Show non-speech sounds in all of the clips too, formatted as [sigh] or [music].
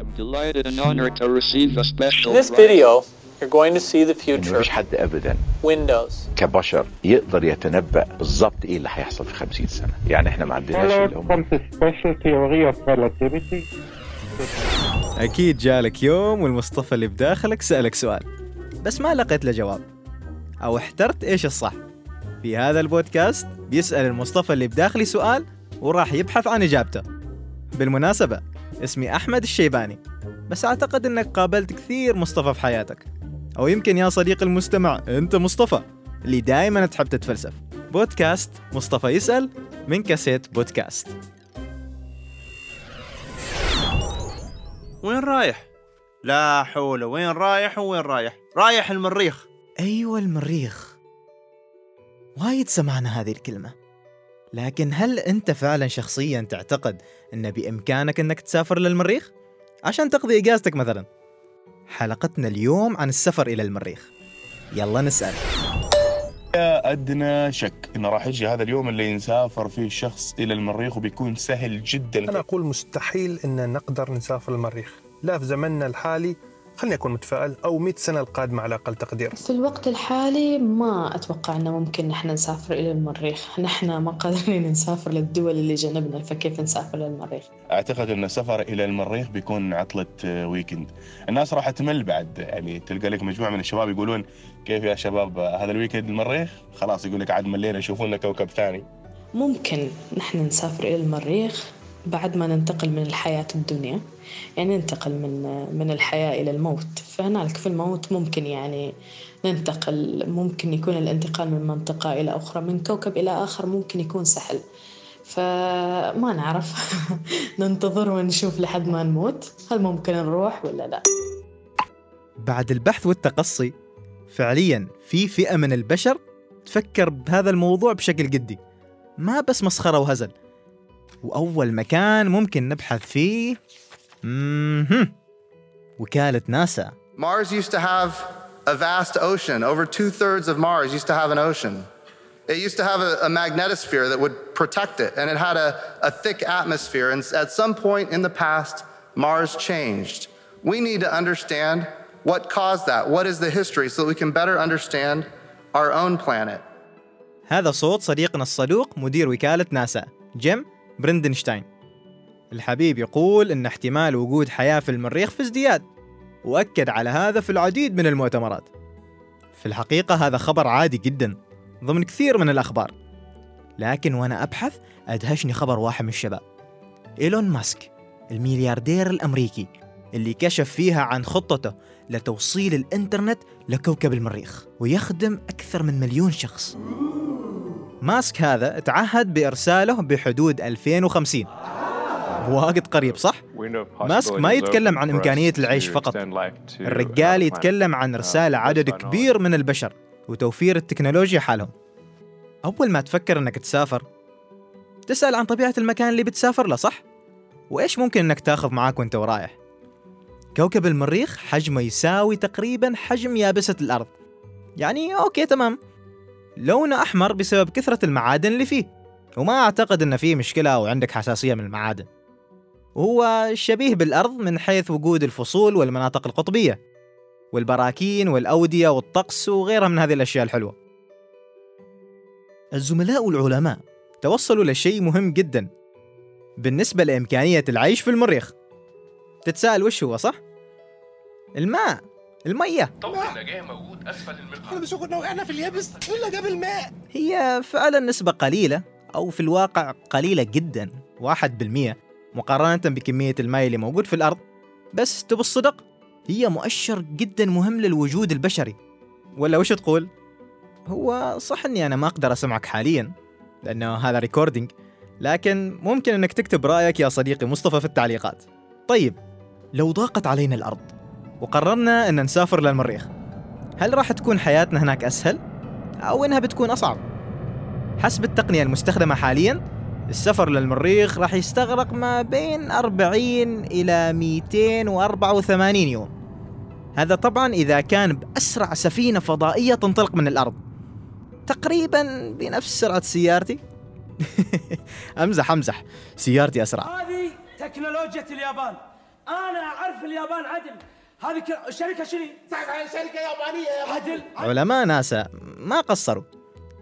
am delighted and honored to receive a special In this video, you're going to see the future. مفيش حد ابدا. Windows. كبشر يقدر يتنبأ بالظبط إيه اللي هيحصل في 50 سنة. يعني إحنا ما عندناش اللي Hello, هم from the special theory of relativity. أكيد جالك يوم والمصطفى اللي بداخلك سألك سؤال بس ما لقيت له جواب. أو احترت إيش الصح. في هذا البودكاست بيسأل المصطفى اللي بداخلي سؤال وراح يبحث عن إجابته. بالمناسبة اسمي أحمد الشيباني. بس أعتقد أنك قابلت كثير مصطفى في حياتك. أو يمكن يا صديقي المستمع أنت مصطفى اللي دائما تحب تتفلسف. بودكاست مصطفى يسأل من كاسيت بودكاست. وين رايح؟ لا حول وين رايح وين رايح؟ رايح المريخ. أيوة المريخ. وايد سمعنا هذه الكلمة. لكن هل أنت فعلا شخصيا تعتقد أن بإمكانك أنك تسافر للمريخ؟ عشان تقضي إجازتك مثلا. حلقتنا اليوم عن السفر إلى المريخ. يلا نسأل. أدنى شك انه راح يجي هذا اليوم اللي نسافر فيه الشخص إلى المريخ وبيكون سهل جدا. أنا أقول مستحيل أن نقدر نسافر المريخ. لا في زمننا الحالي خليني أكون متفائل أو 100 سنة القادمة على أقل تقدير. في الوقت الحالي ما أتوقع أنه ممكن نحن نسافر إلى المريخ. نحن ما قادرين [laughs] نسافر للدول اللي جنبنا فكيف نسافر للمريخ أعتقد إن السفر إلى المريخ بيكون عطلة آه، weekend الناس راح تمل بعد يعني تلقى لك مجموعة من الشباب يقولون كيف يا شباب آه، هذا ال weekend المريخ؟ خلاص يقول لك عاد ملينا يشوفون لنا كوكب ثاني. ممكن نحن نسافر إلى المريخ. بعد ما ننتقل من الحياة الدنيا يعني ننتقل من من الحياة إلى الموت. فهنالك في الموت ممكن يعني ننتقل ممكن يكون الانتقال من منطقة إلى أخرى من كوكب إلى آخر ممكن يكون سهل. فما نعرف. [laughs] ننتظر ونشوف لحد ما نموت. هل ممكن نروح ولا لا؟ بعد البحث والتقصي فعليا في فئة من البشر تفكر بهذا الموضوع بشكل جدي. ما بس مسخرة وهزل وأول مكان ممكن نبحث فيه مهم. وكالة ناسا Mars used to have a vast ocean. Over two thirds of Mars used to have an ocean. It used to have a, a magnetosphere that would protect it, and it had a, a thick atmosphere. And at some point in the past, Mars changed. We need to understand what caused that. What is the history so that we can better understand our own planet. هذا صوت صديقنا الصدوق مدير وكالة ناسا جيم برندنشتاين. الحبيب يقول أن احتمال وجود حياة في المريخ في ازدياد وأكد على هذا في العديد من المؤتمرات. في الحقيقة هذا خبر عادي جدا ضمن كثير من الأخبار. لكن وأنا أبحث أدهشني خبر واحد من الشباب. إيلون ماسك الملياردير الأمريكي اللي كشف فيها عن خطته لتوصيل الإنترنت لكوكب المريخ ويخدم أكثر من مليون شخص. ماسك هذا تعهد بإرساله بحدود 2050 بوقت قريب صح؟ ماسك ما يتكلم عن إمكانية العيش فقط الرجال يتكلم عن إرسال عدد كبير من البشر وتوفير التكنولوجيا حالهم أول ما تفكر أنك تسافر تسأل عن طبيعة المكان اللي بتسافر له صح؟ وإيش ممكن أنك تاخذ معاك وأنت ورايح؟ كوكب المريخ حجمه يساوي تقريبا حجم يابسة الأرض يعني أوكي تمام لونه أحمر بسبب كثرة المعادن اللي فيه. وما أعتقد أن فيه مشكلة أو عندك حساسية من المعادن. وهو شبيه بالأرض من حيث وجود الفصول والمناطق القطبية. والبراكين والأودية والطقس وغيرها من هذه الأشياء الحلوة. الزملاء والعلماء توصلوا لشيء مهم جدا. بالنسبة لإمكانية العيش في المريخ. تتساءل وش هو صح؟ الماء. المية. بس كنا وقعنا في اليابس ولا جاب الماء. هي فعلا نسبة قليلة أو في الواقع قليلة جدا واحد بالمية مقارنة بكمية الماء اللي موجود في الأرض. بس تبى الصدق هي مؤشر جدا مهم للوجود البشري. ولا وش تقول؟ هو صح إني أنا ما أقدر أسمعك حاليا لأنه هذا ريكوردينج لكن ممكن إنك تكتب رأيك يا صديقي مصطفى في التعليقات. طيب لو ضاقت علينا الأرض وقررنا إن نسافر للمريخ. هل راح تكون حياتنا هناك أسهل؟ أو إنها بتكون أصعب؟ حسب التقنية المستخدمة حاليا السفر للمريخ راح يستغرق ما بين 40 إلى 284 يوم. هذا طبعا إذا كان بأسرع سفينة فضائية تنطلق من الأرض. تقريبا بنفس سرعة سيارتي. [laughs] أمزح أمزح. سيارتي أسرع. هذه تكنولوجيا اليابان. أنا أعرف اليابان عدل. هذه الشركة شنو؟ شركة يابانية يا عدل. علماء ناسا ما قصروا.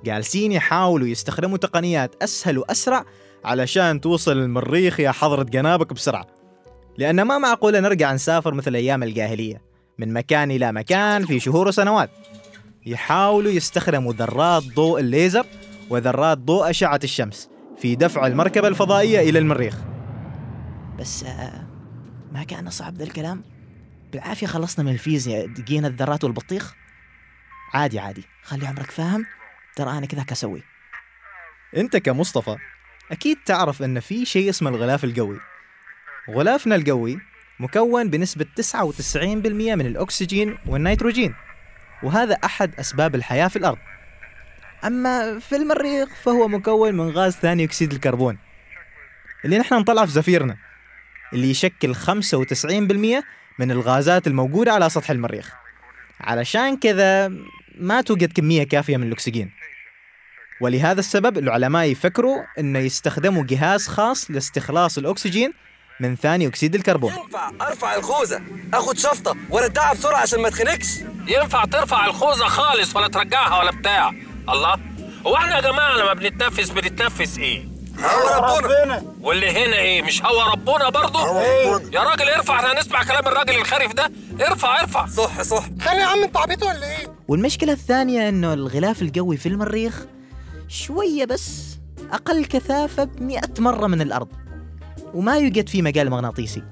جالسين يحاولوا يستخدموا تقنيات أسهل وأسرع علشان توصل المريخ يا حضرة جنابك بسرعة. لأن ما معقولة نرجع نسافر مثل أيام الجاهلية. من مكان إلى مكان في شهور وسنوات. يحاولوا يستخدموا ذرات ضوء الليزر وذرات ضوء أشعة الشمس في دفع المركبة الفضائية إلى المريخ. بس آه، ما كان صعب ذا الكلام؟ بالعافية خلصنا من الفيزياء دقينا الذرات والبطيخ. عادي عادي. خلي عمرك فاهم. ترى أنا كذاك أسوي. أنت كمصطفى أكيد تعرف أن في شيء اسمه الغلاف الجوي غلافنا الجوي مكون بنسبة 99% من الأكسجين والنيتروجين وهذا أحد أسباب الحياة في الأرض. أما في المريخ فهو مكون من غاز ثاني أكسيد الكربون. اللي نحن نطلعه في زفيرنا اللي يشكل 95% من الغازات الموجودة على سطح المريخ. علشان كذا ما توجد كمية كافية من الأكسجين. ولهذا السبب العلماء يفكروا أنه يستخدموا جهاز خاص لاستخلاص الأكسجين من ثاني أكسيد الكربون. ينفع أرفع الخوذة اخد شفطة وردعها بسرعة عشان ما تخنقش ينفع ترفع الخوذة خالص ولا ترجعها ولا بتاع. الله. هو إحنا يا جماعة لما بنتنفس بنتنفس إيه؟ هو ربنا. واللي هنا إيه؟ مش هو ربنا برضه؟ يا راجل ارفع إحنا هنسمع كلام الراجل الخريف ده. ارفع ارفع. صح صح. خلي يا عم انت عبيط ولا إيه؟ والمشكلة الثانية أنه الغلاف الجوي في المريخ شوية بس أقل كثافة بمئة مرة من الأرض وما يوجد فيه مجال مغناطيسي.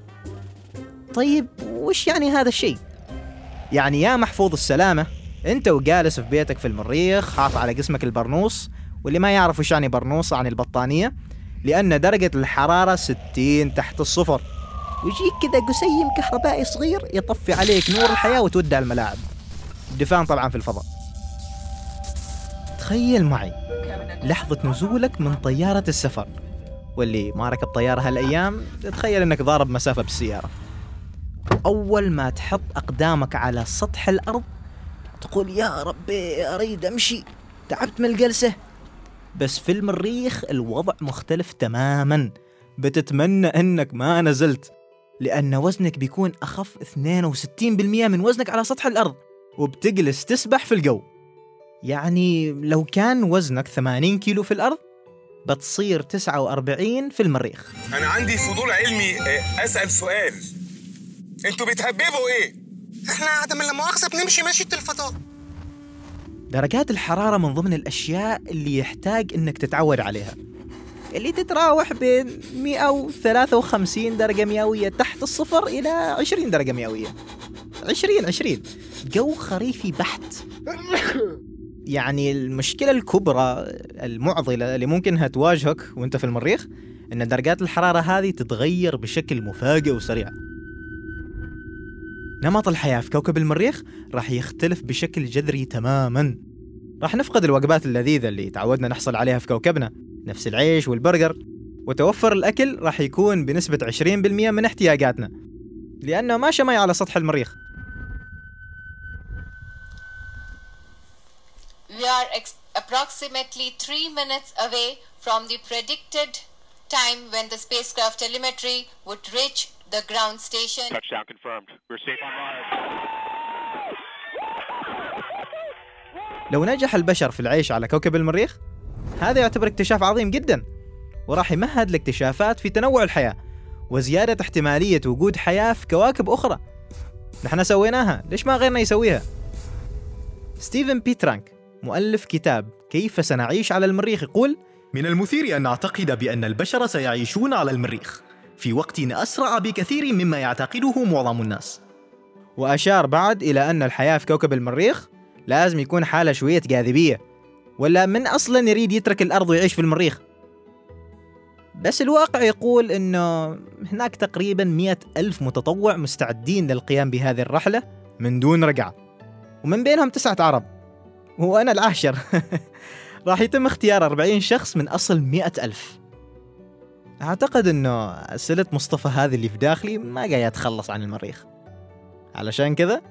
طيب وش يعني هذا الشيء؟ يعني يا محفوظ السلامة أنت وجالس في بيتك في المريخ حاط على جسمك البرنوس واللي ما يعرف وش يعني برنوس عن البطانية لأن درجة الحرارة 60 تحت الصفر. ويجيك كذا قسيم كهربائي صغير يطفي عليك نور الحياة وتودع الملاعب. دفان طبعا في الفضاء. تخيل معي لحظة نزولك من طيارة السفر. واللي ما ركب طيارة هالأيام تخيل أنك ضارب مسافة بالسيارة. أول ما تحط أقدامك على سطح الأرض تقول يا ربي أريد أمشي. تعبت من الجلسة. بس في المريخ الوضع مختلف تماما. بتتمنى أنك ما نزلت لأن وزنك بيكون أخف 62% من وزنك على سطح الأرض وبتجلس تسبح في الجو. يعني لو كان وزنك 80 كيلو في الأرض بتصير 49 في المريخ. أنا عندي فضول علمي آه، أسأل سؤال. أنتوا بتهببوا إيه؟ إحنا عدم لا مؤاخذه بنمشي مشية الفضاء. درجات الحرارة من ضمن الأشياء اللي يحتاج إنك تتعود عليها. اللي تتراوح بين 153 درجة مئوية تحت الصفر إلى 20 درجة مئوية. 20 20 جو خريفي بحت. يعني المشكلة الكبرى المعضلة اللي ممكن تواجهك وأنت في المريخ إن درجات الحرارة هذه تتغير بشكل مفاجئ وسريع. نمط الحياة في كوكب المريخ راح يختلف بشكل جذري تماما. راح نفقد الوجبات اللذيذة اللي تعودنا نحصل عليها في كوكبنا نفس العيش والبرجر. وتوفر الأكل راح يكون بنسبة 20% من احتياجاتنا لأنه ما شمي على سطح المريخ. We are approximately minutes away from the predicted time when the spacecraft telemetry would reach the ground station. Touchdown confirmed. We're safe on Mars. لو نجح البشر في العيش على كوكب المريخ هذا يعتبر اكتشاف عظيم جدا وراح يمهد لاكتشافات في تنوع الحياة وزيادة احتمالية وجود حياة في كواكب أخرى نحن سويناها ليش ما غيرنا يسويها ستيفن بيترانك مؤلف كتاب كيف سنعيش على المريخ يقول من المثير أن نعتقد بأن البشر سيعيشون على المريخ في وقت أسرع بكثير مما يعتقده معظم الناس. وأشار بعد إلى أن الحياة في كوكب المريخ لازم يكون حالة شوية جاذبية ولا من أصلا يريد يترك الأرض ويعيش في المريخ؟ بس الواقع يقول أنه هناك تقريبا مئة ألف متطوع مستعدين للقيام بهذه الرحلة من دون رجعة ومن بينهم تسعة عرب وأنا العاشر [laughs] راح يتم اختيار 40 شخص من أصل مئة ألف. أعتقد أنه أسئلة مصطفى هذه اللي في داخلي ما جاي أتخلص عن المريخ. علشان كذا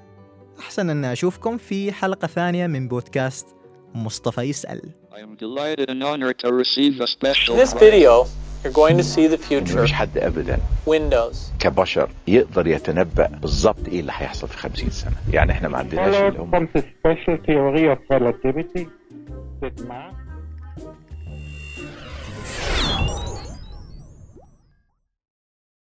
أحسن أن أشوفكم في حلقة ثانية من بودكاست مصطفى يسأل. I am delighted and honored to receive a special In this video, You're going to see the future. مفيش حد ابدا. Windows. كبشر يقدر يتنبأ بالظبط إيه اللي هيحصل في 50 سنة. يعني إحنا ما عندناش